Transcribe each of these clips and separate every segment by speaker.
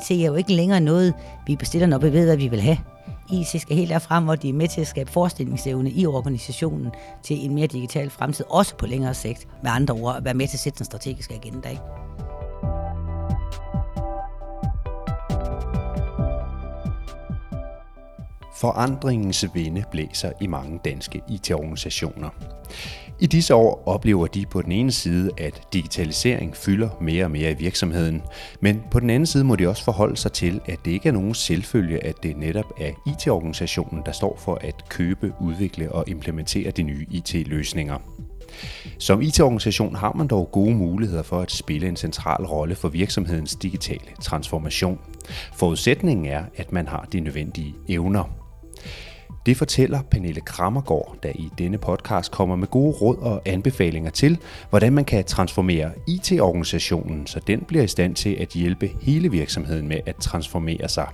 Speaker 1: IT er jo ikke længere noget, vi bestiller, når vi ved, hvad vi vil have. IT skal helt derfrem, hvor de er med til at skabe forestillingsevne i organisationen til en mere digital fremtid, også på længere sigt. Med andre ord, at være med til at sætte den strategiske agenda. Ikke?
Speaker 2: Forandringens vinde blæser i mange danske IT-organisationer. I disse år oplever de på den ene side, at digitalisering fylder mere og mere i virksomheden, men på den anden side må de også forholde sig til, at det ikke er nogen selvfølge, at det netop er IT-organisationen, der står for at købe, udvikle og implementere de nye IT-løsninger. Som IT-organisation har man dog gode muligheder for at spille en central rolle for virksomhedens digitale transformation. Forudsætningen er, at man har de nødvendige evner. Det fortæller Pernille Krammergaard, der i denne podcast kommer med gode råd og anbefalinger til, hvordan man kan transformere IT-organisationen, så den bliver i stand til at hjælpe hele virksomheden med at transformere sig.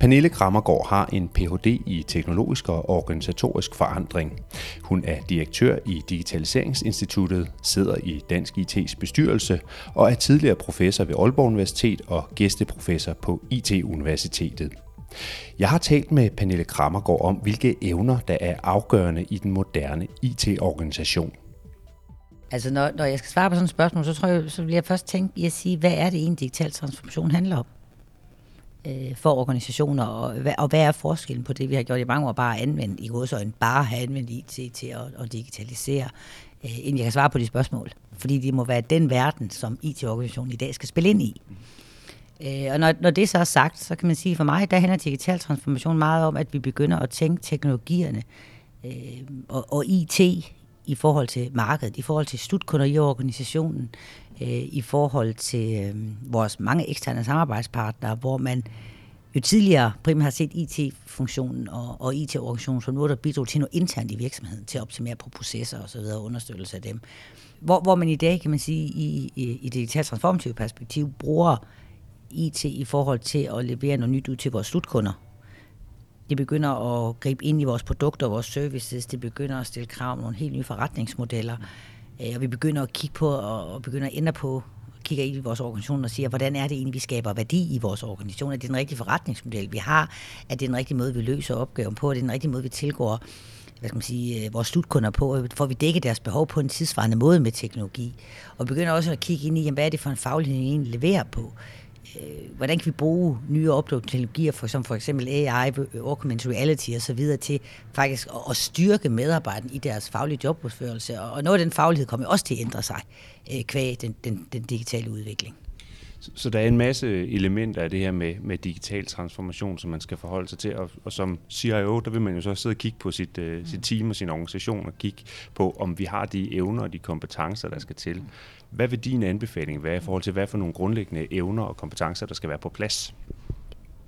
Speaker 2: Pernille Krammergaard har en Ph.D. i teknologisk og organisatorisk forandring. Hun er direktør i Digitaliseringsinstituttet, sidder i Dansk IT's bestyrelse og er tidligere professor ved Aalborg Universitet og gæsteprofessor på IT-universitetet. Jeg har talt med Pernille Krammergaard om, hvilke evner, der er afgørende i den moderne IT-organisation.
Speaker 1: Altså, når, når jeg skal svare på sådan et spørgsmål, så tror jeg, så vil jeg først tænke i at sige, hvad er det en digital transformation handler om øh, for organisationer, og, hvad, og hvad er forskellen på det, vi har gjort i mange år, bare anvendt i en bare have anvendt IT til at, at digitalisere, øh, inden jeg kan svare på de spørgsmål. Fordi det må være den verden, som IT-organisationen i dag skal spille ind i. Øh, og når, når det så er sagt, så kan man sige, for mig, der handler digital transformation meget om, at vi begynder at tænke teknologierne øh, og, og IT i forhold til markedet, i forhold til slutkunder i organisationen, øh, i forhold til øh, vores mange eksterne samarbejdspartnere, hvor man jo tidligere primært har set IT-funktionen og, og IT-organisationen som noget, der bidrog til noget internt i virksomheden, til at optimere på processer og så videre, og understøttelse af dem. Hvor, hvor man i dag, kan man sige, i, i, i det digitalt transformative perspektiv, bruger IT i forhold til at levere noget nyt ud til vores slutkunder. Det begynder at gribe ind i vores produkter og vores services. Det begynder at stille krav om nogle helt nye forretningsmodeller. Øh, og vi begynder at kigge på og begynder at ændre på kigger ind i vores organisation og siger, hvordan er det egentlig, vi skaber værdi i vores organisation? Er det den rigtige forretningsmodel, vi har? Er det den rigtige måde, vi løser opgaven på? Er det den rigtige måde, vi tilgår hvad skal man sige, øh, vores slutkunder på? Får vi dækket deres behov på en tidsvarende måde med teknologi? Og begynder også at kigge ind i, jamen, hvad er det for en faglighed, vi egentlig leverer på? Øh, hvordan kan vi bruge nye opdagede teknologier, for, som for eksempel AI, augmented reality og så videre, til faktisk at, at styrke medarbejderne i deres faglige jobudførelse. Og, og noget af den faglighed kommer også til at ændre sig øh, kvæg den, den, den digitale udvikling.
Speaker 2: Så, så der er en masse elementer af det her med, med digital transformation, som man skal forholde sig til, og, og som CIO, der vil man jo så sidde og kigge på sit, uh, sit team og sin organisation og kigge på, om vi har de evner og de kompetencer, der skal til. Hvad vil din anbefaling være i forhold til, hvad for nogle grundlæggende evner og kompetencer, der skal være på plads?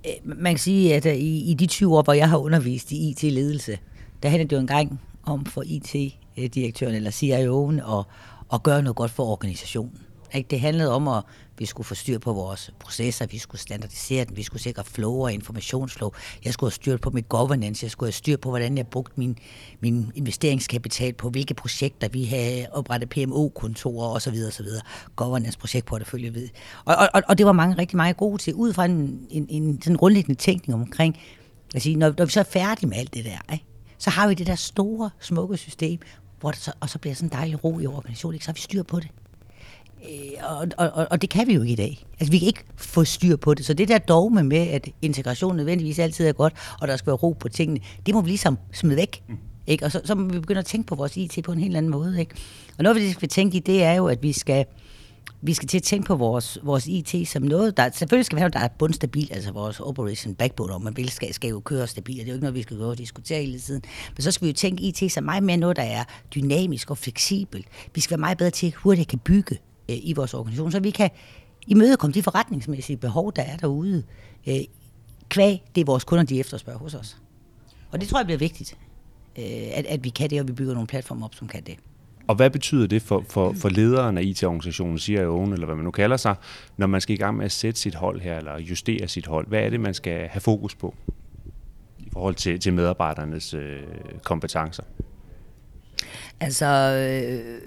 Speaker 1: Øh, man kan sige, at øh, i, i de 20 år, hvor jeg har undervist i IT-ledelse, der handler det jo engang om for IT-direktøren øh, eller CIO'en at, at gøre noget godt for organisationen. Ikke? Det handlede om, at vi skulle få styr på vores processer, vi skulle standardisere den, vi skulle sikre flow og informationsflow. Jeg skulle have styr på mit governance, jeg skulle have styr på, hvordan jeg brugte min, min investeringskapital på, hvilke projekter vi havde oprettet PMO-kontorer osv. osv. Governance projektportefølje ved. Og, og, og, det var mange rigtig meget gode til, ud fra en, en, en sådan grundlæggende tænkning omkring, at sige, når, når vi så er færdige med alt det der, ikke? så har vi det der store, smukke system, hvor det så, og så bliver sådan en dejlig ro i organisationen, ikke? så har vi styr på det. Øh, og, og, og det kan vi jo ikke i dag. Altså, vi kan ikke få styr på det. Så det der dogme med, at integration nødvendigvis altid er godt, og der skal være ro på tingene, det må vi ligesom smide væk. Mm. Ikke? Og så, så må vi begynde at tænke på vores IT på en helt anden måde. Ikke? Og noget, vi skal tænke i, det er jo, at vi skal, vi skal til at tænke på vores, vores IT som noget, der selvfølgelig skal være noget, der er bundstabilt, altså vores operation backbone, og man vil skal, skal jo køre stabilt, det er jo ikke noget, vi skal gå og diskutere hele tiden. Men så skal vi jo tænke IT som meget mere noget, der er dynamisk og fleksibelt. Vi skal være meget bedre til, hurtigt kan bygge øh, i vores organisation, så vi kan imødekomme de forretningsmæssige behov, der er derude, øh, kvæg det vores kunder, de efterspørger hos os. Og det tror jeg bliver vigtigt, øh, at, at vi kan det, og vi bygger nogle platforme op, som kan det.
Speaker 2: Og hvad betyder det for, for, for lederen af IT-organisationen, CIO'en, eller hvad man nu kalder sig, når man skal i gang med at sætte sit hold her, eller justere sit hold? Hvad er det, man skal have fokus på i forhold til, til medarbejdernes øh, kompetencer?
Speaker 1: Altså, øh,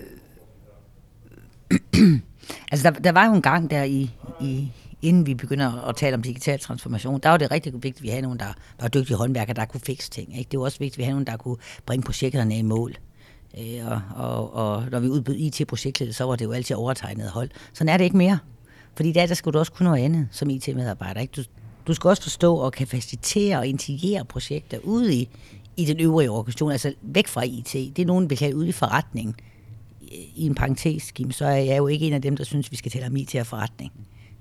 Speaker 1: altså der, der var jo en gang der i, i, inden vi begynder at tale om digital transformation, der var det rigtig vigtigt, at vi havde nogen, der var dygtige håndværkere, der kunne fikse ting. Ikke? Det var også vigtigt, at vi havde nogen, der kunne bringe projekterne i mål. Øh, og, og, og når vi udbød IT-projektet, så var det jo altid overtegnet hold. Sådan er det ikke mere. Fordi der, der skulle du også kunne noget andet som IT-medarbejder. Ikke? Du, du skal også forstå og kan facilitere og integrere projekter ude i, i den øvrige organisation, altså væk fra IT. Det er nogen, vi kan ude i forretningen. I en parentes, så er jeg jo ikke en af dem, der synes, vi skal tale om IT og forretning.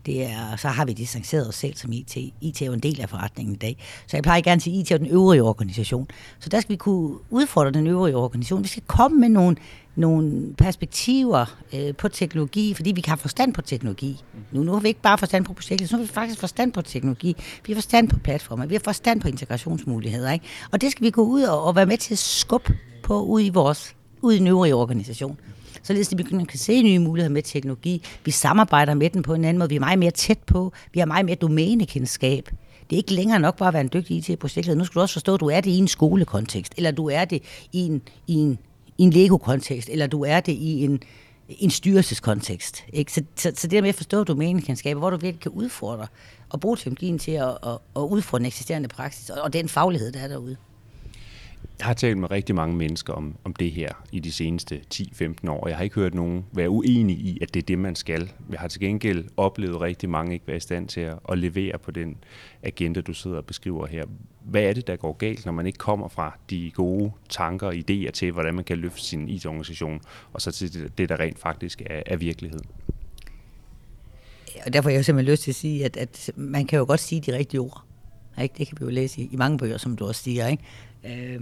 Speaker 1: Det er, så har vi distanceret os selv som IT. IT er jo en del af forretningen i dag. Så jeg plejer gerne at sige, IT er den øvrige organisation. Så der skal vi kunne udfordre den øvrige organisation. Vi skal komme med nogle, nogle perspektiver øh, på teknologi, fordi vi kan have forstand på teknologi. Nu, nu har vi ikke bare forstand på projektet, så har vi faktisk forstand på teknologi. Vi har forstand på platformer, vi har forstand på integrationsmuligheder. Ikke? Og det skal vi gå ud og, og være med til at skubbe på ud i vores ud i den øvrige organisation således at vi kan se nye muligheder med teknologi. Vi samarbejder med den på en anden måde. Vi er meget mere tæt på. Vi har meget mere domænekendskab. Det er ikke længere nok bare at være en dygtig IT-projektleder. Nu skal du også forstå, at du er det i en skolekontekst, eller du er det i en, i en, i en Lego-kontekst, eller du er det i en, en styrelseskontekst. Ikke? Så, så, så det der med at forstå domænekendskabet, hvor du virkelig kan udfordre og bruge teknologien til at, at, at udfordre den eksisterende praksis, og, og den faglighed, der er derude.
Speaker 2: Jeg har talt med rigtig mange mennesker om, om det her i de seneste 10-15 år, og jeg har ikke hørt nogen være uenig i, at det er det, man skal. Jeg har til gengæld oplevet rigtig mange ikke være i stand til at, at levere på den agenda, du sidder og beskriver her. Hvad er det, der går galt, når man ikke kommer fra de gode tanker og idéer til, hvordan man kan løfte sin IT-organisation, og så til det, der rent faktisk er, er virkelighed?
Speaker 1: Og derfor har jeg simpelthen lyst til at sige, at, at man kan jo godt sige de rigtige ord. Ikke? Det kan vi jo læse i, i mange bøger, som du også siger. Ikke? Øh,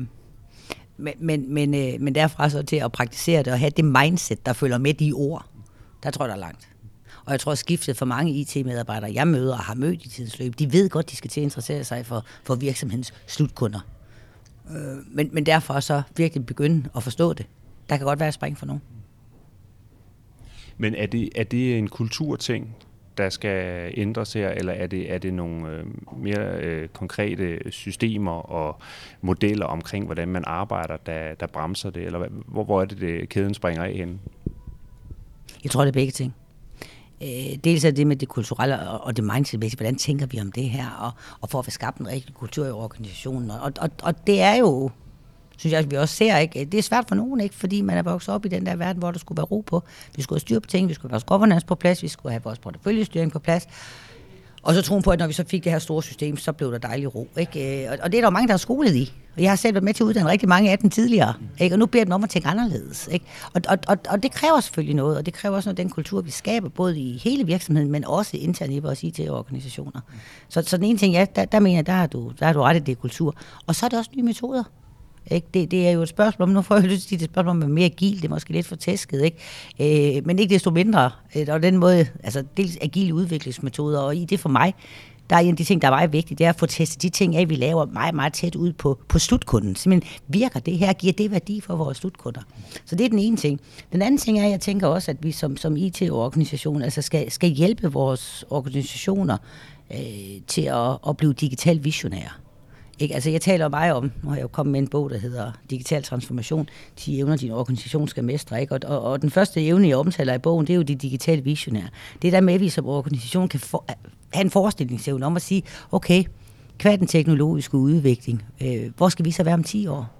Speaker 1: men, men, men, øh, men derfra så til at praktisere det og have det mindset, der følger med de ord, der tror jeg, der er langt. Og jeg tror, at skiftet for mange IT-medarbejdere, jeg møder og har mødt i tidens løb, de ved godt, de skal til at interessere sig for, for virksomhedens slutkunder. Øh, men, men derfor så virkelig begynde at forstå det. Der kan godt være spring for nogen.
Speaker 2: Men er det, er det en kulturting, der skal ændres her, eller er det, er det nogle øh, mere øh, konkrete systemer og modeller omkring, hvordan man arbejder, der, der bremser det, eller hvor, hvor er det, det kæden springer af henne?
Speaker 1: Jeg tror, det er begge ting. Øh, dels er det med det kulturelle og det mindset hvordan tænker vi om det her, og, og for at få skabt en rigtig kultur i organisationen. Og, og, og det er jo synes jeg, at vi også ser, ikke? det er svært for nogen, ikke? fordi man er vokset op i den der verden, hvor der skulle være ro på. Vi skulle have styr på ting, vi skulle have vores governance på plads, vi skulle have vores porteføljestyring på plads. Og så troen på, at når vi så fik det her store system, så blev der dejlig ro. Ikke? Øh, og det er der jo mange, der har skolet i. Og jeg har selv været med til at uddanne rigtig mange af dem tidligere. Ikke? Og nu beder dem om at tænke anderledes. Ikke? Og, og, og, og det kræver selvfølgelig noget, og det kræver også noget den kultur, vi skaber, både i hele virksomheden, men også internt i vores IT-organisationer. Så, så den ene ting, ja, der, der mener jeg, der har, du, der har du ret i det kultur. Og så er det også nye metoder. Ikke? Det, det er jo et spørgsmål, nu får jeg lyst til at det er et spørgsmål om at mere agil, det er måske lidt for tæsket, ikke? Øh, men ikke desto mindre, øh, og den måde, altså dels agile udviklingsmetoder, og i det for mig, der er en af de ting, der er meget vigtigt, det er at få testet de ting af, vi laver meget, meget tæt ud på, på slutkunden. Simpelthen virker det her, giver det værdi for vores slutkunder. Så det er den ene ting. Den anden ting er, at jeg tænker også, at vi som, som IT-organisation altså skal, skal hjælpe vores organisationer øh, til at, at blive digitalt visionære. Ikke? Altså jeg taler meget om, nu har jeg jo kommet med en bog, der hedder Digital Transformation, de evner, din organisation skal mestre. Ikke? Og, og, og den første evne, jeg omtaler i bogen, det er jo de digitale visionære. Det er der med, at vi som organisation kan for, have en forestillingsevne om at sige, okay, hvad den teknologiske udvikling, øh, hvor skal vi så være om 10 år?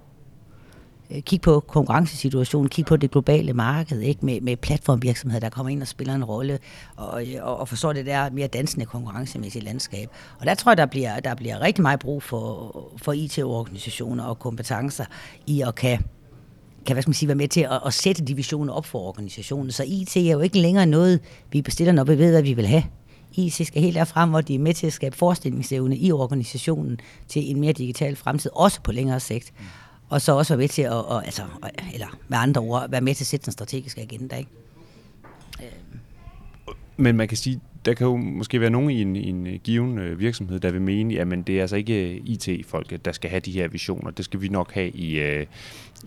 Speaker 1: Øh, kig på konkurrencesituationen, kig på det globale marked, ikke? Med, med platformvirksomheder, der kommer ind og spiller en rolle, og, og, og forstår det der mere dansende konkurrencemæssige landskab. Og der tror jeg, der bliver, der bliver rigtig meget brug for, for IT-organisationer og kompetencer i at kan kan hvad skal man sige, være med til at, at sætte divisioner op for organisationen. Så IT er jo ikke længere noget, vi bestiller, når vi ved, hvad vi vil have. IT skal helt derfrem, hvor de er med til at skabe forestillingsevne i organisationen til en mere digital fremtid, også på længere sigt og så også være med til at, og, altså, eller med andre ord, være med til at sætte den strategiske agenda. Ikke? Øh.
Speaker 2: Men man kan sige, der kan jo måske være nogen i en, i en øh, given øh, virksomhed, der vil mene, at det er altså ikke IT-folk, der skal have de her visioner. Det skal vi nok have i,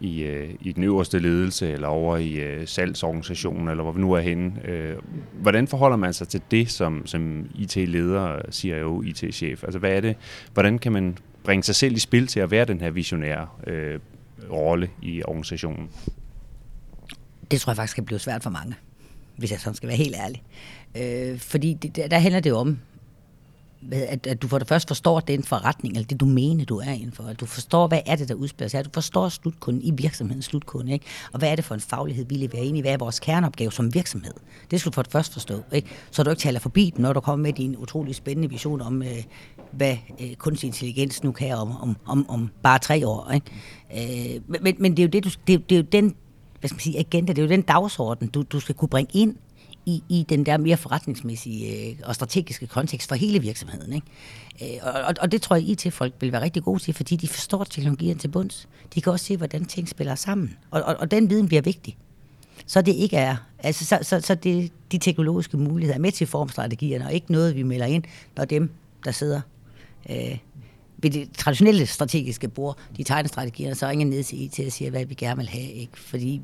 Speaker 2: i, i den øverste ledelse, eller over i salgsorganisationen, eller hvor vi nu er henne. Hvordan forholder man sig til det som, som IT-leder, siger jo IT-chef? Altså hvad er det? Hvordan kan man bringe sig selv i spil til at være den her visionære øh, rolle i organisationen?
Speaker 1: Det tror jeg faktisk kan blive svært for mange, hvis jeg sådan skal være helt ærlig. Øh, fordi det, der, handler det jo om, at, at du for det første forstår den forretning, eller det du mener, du er indenfor. At du forstår, hvad er det, der udspiller sig. At du forstår slutkunden i virksomhedens slutkunde. Ikke? Og hvad er det for en faglighed, vi leverer ind i? Hvad er vores kerneopgave som virksomhed? Det skal du for det første forstå. Ikke? Så du ikke taler forbi den, når du kommer med din utrolig spændende vision om, øh, hvad øh, kunstig intelligens nu kan om, om, om, om bare tre år. Ikke? Øh, men, men det er jo det, du, det, det er jo den hvad skal man sige, agenda, det er jo den dagsorden, du, du skal kunne bringe ind i, i den der mere forretningsmæssige øh, og strategiske kontekst for hele virksomheden. Ikke? Øh, og, og det tror jeg, IT-folk vil være rigtig gode til, fordi de forstår teknologien til bunds. De kan også se, hvordan ting spiller sammen. Og, og, og den viden bliver vigtig. Så det ikke er, altså så, så, så det, de teknologiske muligheder er med til formstrategierne, og ikke noget, vi melder ind, når dem, der sidder øh, ved det traditionelle strategiske bord, de tegner strategierne, så ringer ned til IT og siger, hvad vi gerne vil have. Ikke? Fordi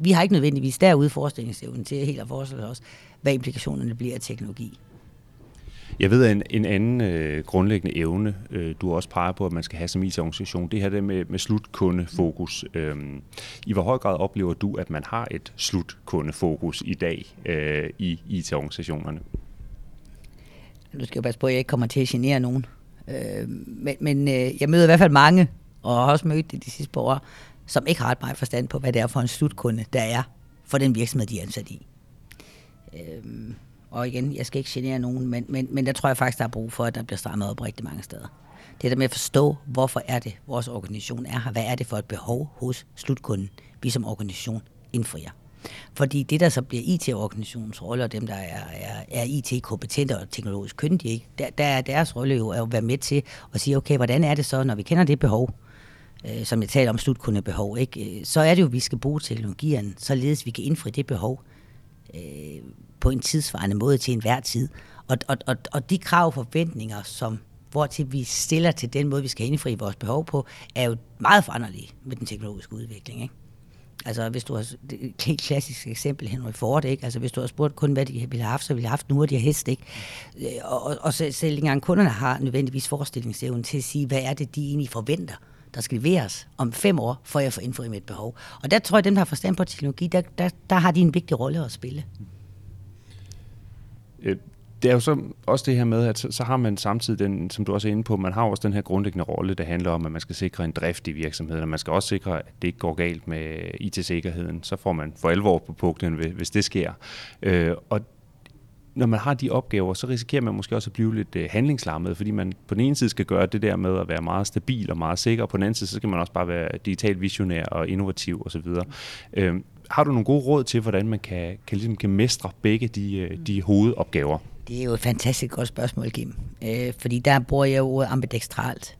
Speaker 1: vi har ikke nødvendigvis derude forestillingsevnen til helt at forestille os, hvad implikationerne bliver af teknologi.
Speaker 2: Jeg ved, at en, en anden øh, grundlæggende evne, øh, du også peger på, at man skal have som IT-organisation, det her det med, med slutkundefokus. Øhm, I hvor høj grad oplever du, at man har et slutkundefokus i dag øh, i IT-organisationerne?
Speaker 1: Nu skal jeg passe på, at jeg ikke kommer til at genere nogen. Øh, men men øh, jeg møder i hvert fald mange, og har også mødt det de sidste par år, som ikke har et meget forstand på, hvad det er for en slutkunde, der er for den virksomhed, de er ansat i. Øhm, og igen, jeg skal ikke genere nogen, men, men, men der tror jeg faktisk, der er brug for, at der bliver strammet op rigtig mange steder. Det der med at forstå, hvorfor er det, vores organisation er her, hvad er det for et behov hos slutkunden, vi som organisation indfrier. Fordi det, der så bliver IT-organisationens rolle, og dem, der er, er, er IT-kompetente og teknologisk kyndige, der, der er deres rolle jo at være med til at sige, okay, hvordan er det så, når vi kender det behov, øh, som jeg taler om slutkundebehov, ikke? Øh, så er det jo, at vi skal bruge teknologierne, således vi kan indfri det behov øh, på en tidsvarende måde til enhver tid. Og, og, og, og de krav og forventninger, som hvor til vi stiller til den måde, vi skal indfri vores behov på, er jo meget foranderlige med den teknologiske udvikling. Ikke? Altså hvis du har, det er et helt klassisk eksempel, Henry Ford, ikke? Altså hvis du har spurgt kun, hvad de ville have haft, så ville de have haft nu, de har hest, ikke? Øh, og, og, og selv, selv engang kunderne har nødvendigvis forestillingsevnen til at sige, hvad er det, de egentlig forventer der skal leveres om fem år, for jeg får indfriet mit behov. Og der tror jeg, at dem, der har forstand på teknologi, der, der, der har de en vigtig rolle at spille.
Speaker 2: Øh, det er jo så også det her med, at så, så har man samtidig den, som du også er inde på, man har også den her grundlæggende rolle, der handler om, at man skal sikre en drift i virksomheden, og man skal også sikre, at det ikke går galt med IT-sikkerheden. Så får man for alvor på puklen, hvis det sker. Øh, og når man har de opgaver, så risikerer man måske også at blive lidt øh, handlingslammet, fordi man på den ene side skal gøre det der med at være meget stabil og meget sikker, og på den anden side, så skal man også bare være digitalt visionær og innovativ osv. Øh, har du nogle gode råd til, hvordan man kan, kan, ligesom kan mestre begge de, øh, de hovedopgaver?
Speaker 1: Det er jo et fantastisk godt spørgsmål, Kim. Øh, fordi der bruger jeg ordet ambidextralt.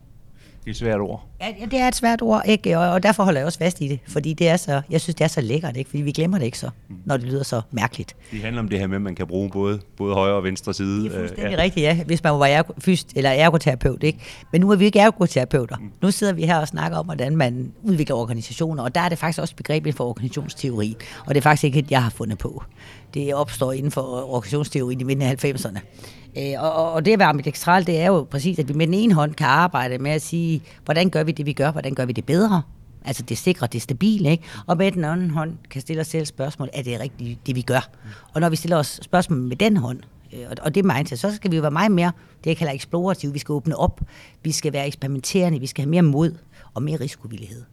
Speaker 2: Det er et svært ord.
Speaker 1: Ja, det er et svært ord, ikke? Og, og derfor holder jeg også fast i det, fordi det er så, jeg synes, det er så lækkert, ikke? fordi vi glemmer det ikke så, mm. når det lyder så mærkeligt.
Speaker 2: Det handler om det her med, at man kan bruge både, både højre og venstre side.
Speaker 1: Det er fuldstændig ja. rigtigt, ja, hvis man var ergo, fyst, eller ergoterapeut. Ikke? Men nu er vi ikke ergoterapeuter. Mm. Nu sidder vi her og snakker om, hvordan man udvikler organisationer, og der er det faktisk også begrebet for organisationsteori, og det er faktisk ikke et, jeg har fundet på. Det opstår inden for organisationsteorien i midten af 90'erne. Øh, og, og det at være ambidextral, det er jo præcis, at vi med den ene hånd kan arbejde med at sige, hvordan gør vi det, vi gør, hvordan gør vi det bedre? Altså det sikre, det stabile, ikke? Og med den anden hånd kan stille os selv spørgsmål, er det rigtigt, det vi gør? Og når vi stiller os spørgsmål med den hånd, øh, og det mindset, så skal vi jo være meget mere, det jeg kalder eksplorativ, vi skal åbne op, vi skal være eksperimenterende, vi skal have mere mod og mere risikovillighed.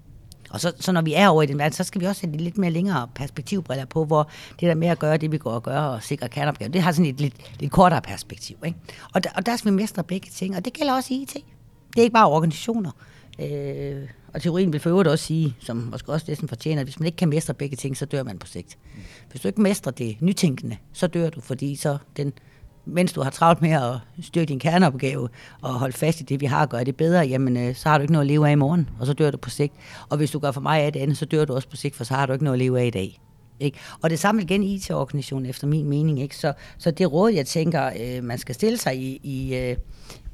Speaker 1: Og så, så når vi er over i den verden, så skal vi også have lidt mere længere perspektivbriller på, hvor det der med at gøre det, vi går og gør, og sikre kerneopgaver, det har sådan et lidt, lidt kortere perspektiv. Ikke? Og, der, og der skal vi mestre begge ting, og det gælder også IT. Det er ikke bare organisationer. Øh, og teorien vil for øvrigt også sige, som måske også næsten fortjener, at hvis man ikke kan mestre begge ting, så dør man på sigt. Hvis du ikke mestrer det nytænkende, så dør du, fordi så den mens du har travlt med at styrke din kerneopgave og holde fast i det, vi har at gøre det bedre, jamen øh, så har du ikke noget at leve af i morgen, og så dør du på sigt. Og hvis du gør for meget af det andet, så dør du også på sigt, for så har du ikke noget at leve af i dag. Ikke? Og det samme igen IT-organisationen, efter min mening. Ikke? Så, så det råd, jeg tænker, øh, man skal stille sig i, i, øh,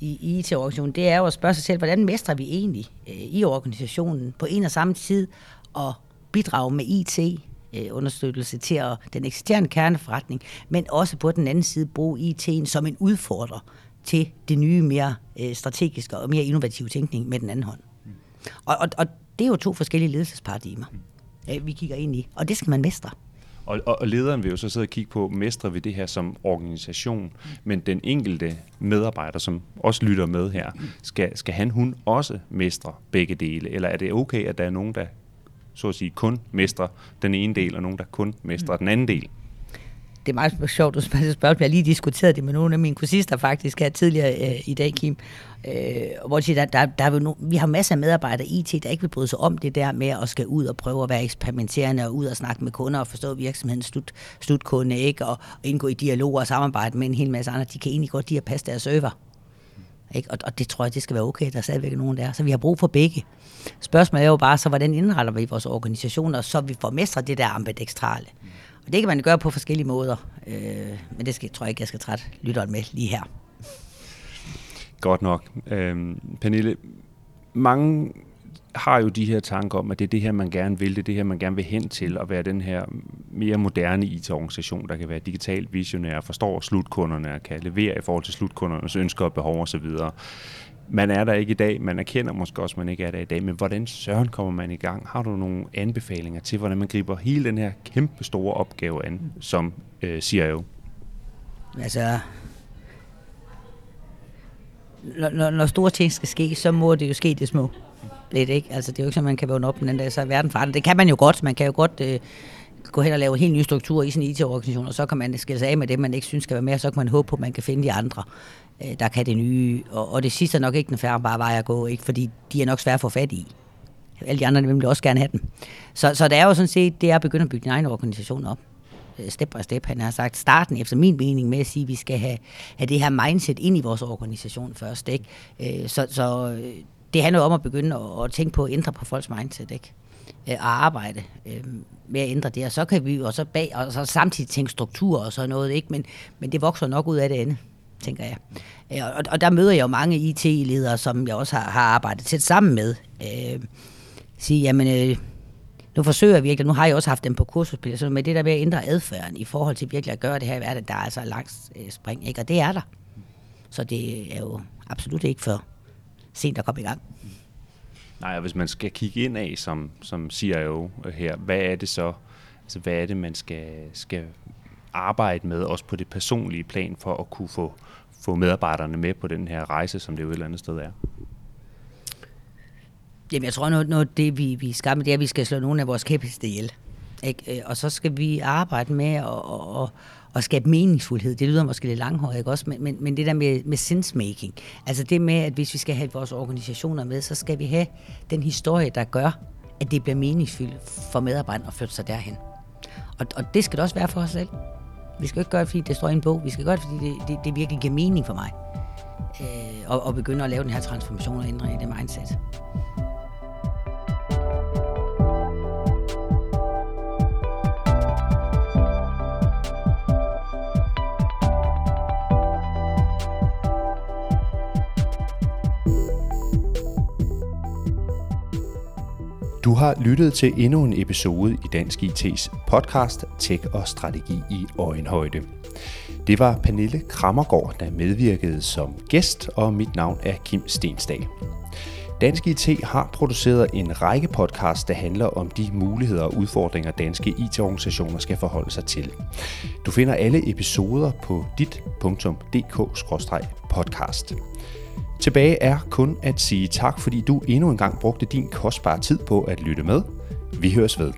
Speaker 1: i IT-organisationen, det er jo at spørge sig selv, hvordan mestrer vi egentlig øh, i organisationen på en og samme tid at bidrage med IT øh, understøttelse til at, den eksisterende kerneforretning, men også på den anden side bruge IT'en som en udfordrer til det nye, mere øh, strategiske og mere innovative tænkning med den anden hånd. Mm. Og, og, og det er jo to forskellige ledelsesparadigmer, mm. øh, vi kigger ind i, og det skal man mestre.
Speaker 2: Og, og, og lederen vil jo så sidde og kigge på, mestre vi det her som organisation, men den enkelte medarbejder, som også lytter med her, skal, skal han, hun også mestre begge dele? Eller er det okay, at der er nogen, der så at sige kun mestrer den ene del, og nogen, der kun mestrer den anden del?
Speaker 1: det er meget sjovt, du spørger. Jeg har lige diskuteret det med nogle af mine kursister faktisk her tidligere øh, i dag, Kim. Øh, hvor de siger, der, der, der er no, vi har masser af medarbejdere i IT, der ikke vil bryde sig om det der med at skal ud og prøve at være eksperimenterende og ud og snakke med kunder og forstå virksomhedens slut, slutkunde, ikke? Og, og indgå i dialog og samarbejde med en hel masse andre. De kan egentlig godt lide at passe deres server. Ikke? Og, og det tror jeg, det skal være okay, der er stadigvæk nogen der. Så vi har brug for begge. Spørgsmålet er jo bare, så hvordan indretter vi vores organisationer, så vi får mestret det der ambidextrale. Og det kan man gøre på forskellige måder, øh, men det skal, tror jeg ikke, jeg skal trætte lytteren med lige her.
Speaker 2: Godt nok. Øhm, Pernille, mange har jo de her tanker om, at det er det her, man gerne vil, det er det her, man gerne vil hen til, at være den her mere moderne IT-organisation, der kan være digitalt visionær, forstår slutkunderne og kan levere i forhold til slutkundernes ønsker og behov osv man er der ikke i dag, man erkender måske også, at man ikke er der i dag, men hvordan søren kommer man i gang? Har du nogle anbefalinger til, hvordan man griber hele den her kæmpe store opgave an som øh, CIO?
Speaker 1: Altså, når, når store ting skal ske, så må det jo ske det små. Lidt, ikke? Altså, det er jo ikke sådan, man kan vågne op den dag, så er verden forandret. Det kan man jo godt. Man kan jo godt øh, gå hen og lave en helt ny struktur i sin IT-organisation, og så kan man skille sig af med det, man ikke synes skal være med, og så kan man håbe på, at man kan finde de andre øh, der kan det nye. Og, og det sidste er nok ikke den færre bare vej at gå, ikke? fordi de er nok svære at få fat i. Alle de andre vil også gerne have dem. Så, så det er jo sådan set, det er at begynde at bygge din egen organisation op. Øh, step by step. Han har sagt starten, efter min mening, med at sige, at vi skal have, have det her mindset ind i vores organisation først. Ikke? Øh, så, så øh, det handler om at begynde at, at tænke på at ændre på folks mindset. Ikke? Øh, og arbejde øh, med at ændre det. Og så kan vi jo også bag, og så samtidig tænke struktur og sådan noget, ikke? Men, men det vokser nok ud af det andet tænker jeg. Øh, og, og der møder jeg jo mange IT-ledere, som jeg også har, har arbejdet tæt sammen med. Øh, sige, jamen, øh, nu forsøger jeg virkelig, nu har jeg også haft dem på kursusspil, så med det der med at ændre adfærden i forhold til virkelig at gøre det her i verden, der er altså langt øh, spring, ikke? og det er der. Så det er jo absolut ikke for sent at komme i gang.
Speaker 2: Nej, og hvis man skal kigge ind af som, som CIO her, hvad er det så, altså hvad er det, man skal, skal arbejde med, også på det personlige plan, for at kunne få, få medarbejderne med på den her rejse, som det jo et eller andet sted er?
Speaker 1: Jamen, jeg tror, noget, noget det, vi, vi skal med, det er, at vi skal slå nogle af vores kæpheste ihjel. Ikke? Øh, og så skal vi arbejde med at, at, at skabe meningsfuldhed. Det lyder måske lidt langhåret, ikke også? Men, men, men det der med, med sensemaking. Altså det med, at hvis vi skal have vores organisationer med, så skal vi have den historie, der gør, at det bliver meningsfuldt for medarbejderne at flytte sig derhen. Og, og det skal det også være for os selv. Vi skal ikke gøre det, fordi det står i en bog. Vi skal gøre det, fordi det, det, det virkelig giver mening for mig. Øh, og, og begynde at lave den her transformation og ændring i det mindset.
Speaker 2: Du har lyttet til endnu en episode i Dansk IT's podcast Tech og Strategi i Øjenhøjde. Det var Pernille Krammergaard, der medvirkede som gæst, og mit navn er Kim Stensdal. Dansk IT har produceret en række podcasts, der handler om de muligheder og udfordringer, danske IT-organisationer skal forholde sig til. Du finder alle episoder på dit.dk-podcast. Tilbage er kun at sige tak, fordi du endnu en gang brugte din kostbare tid på at lytte med. Vi høres ved.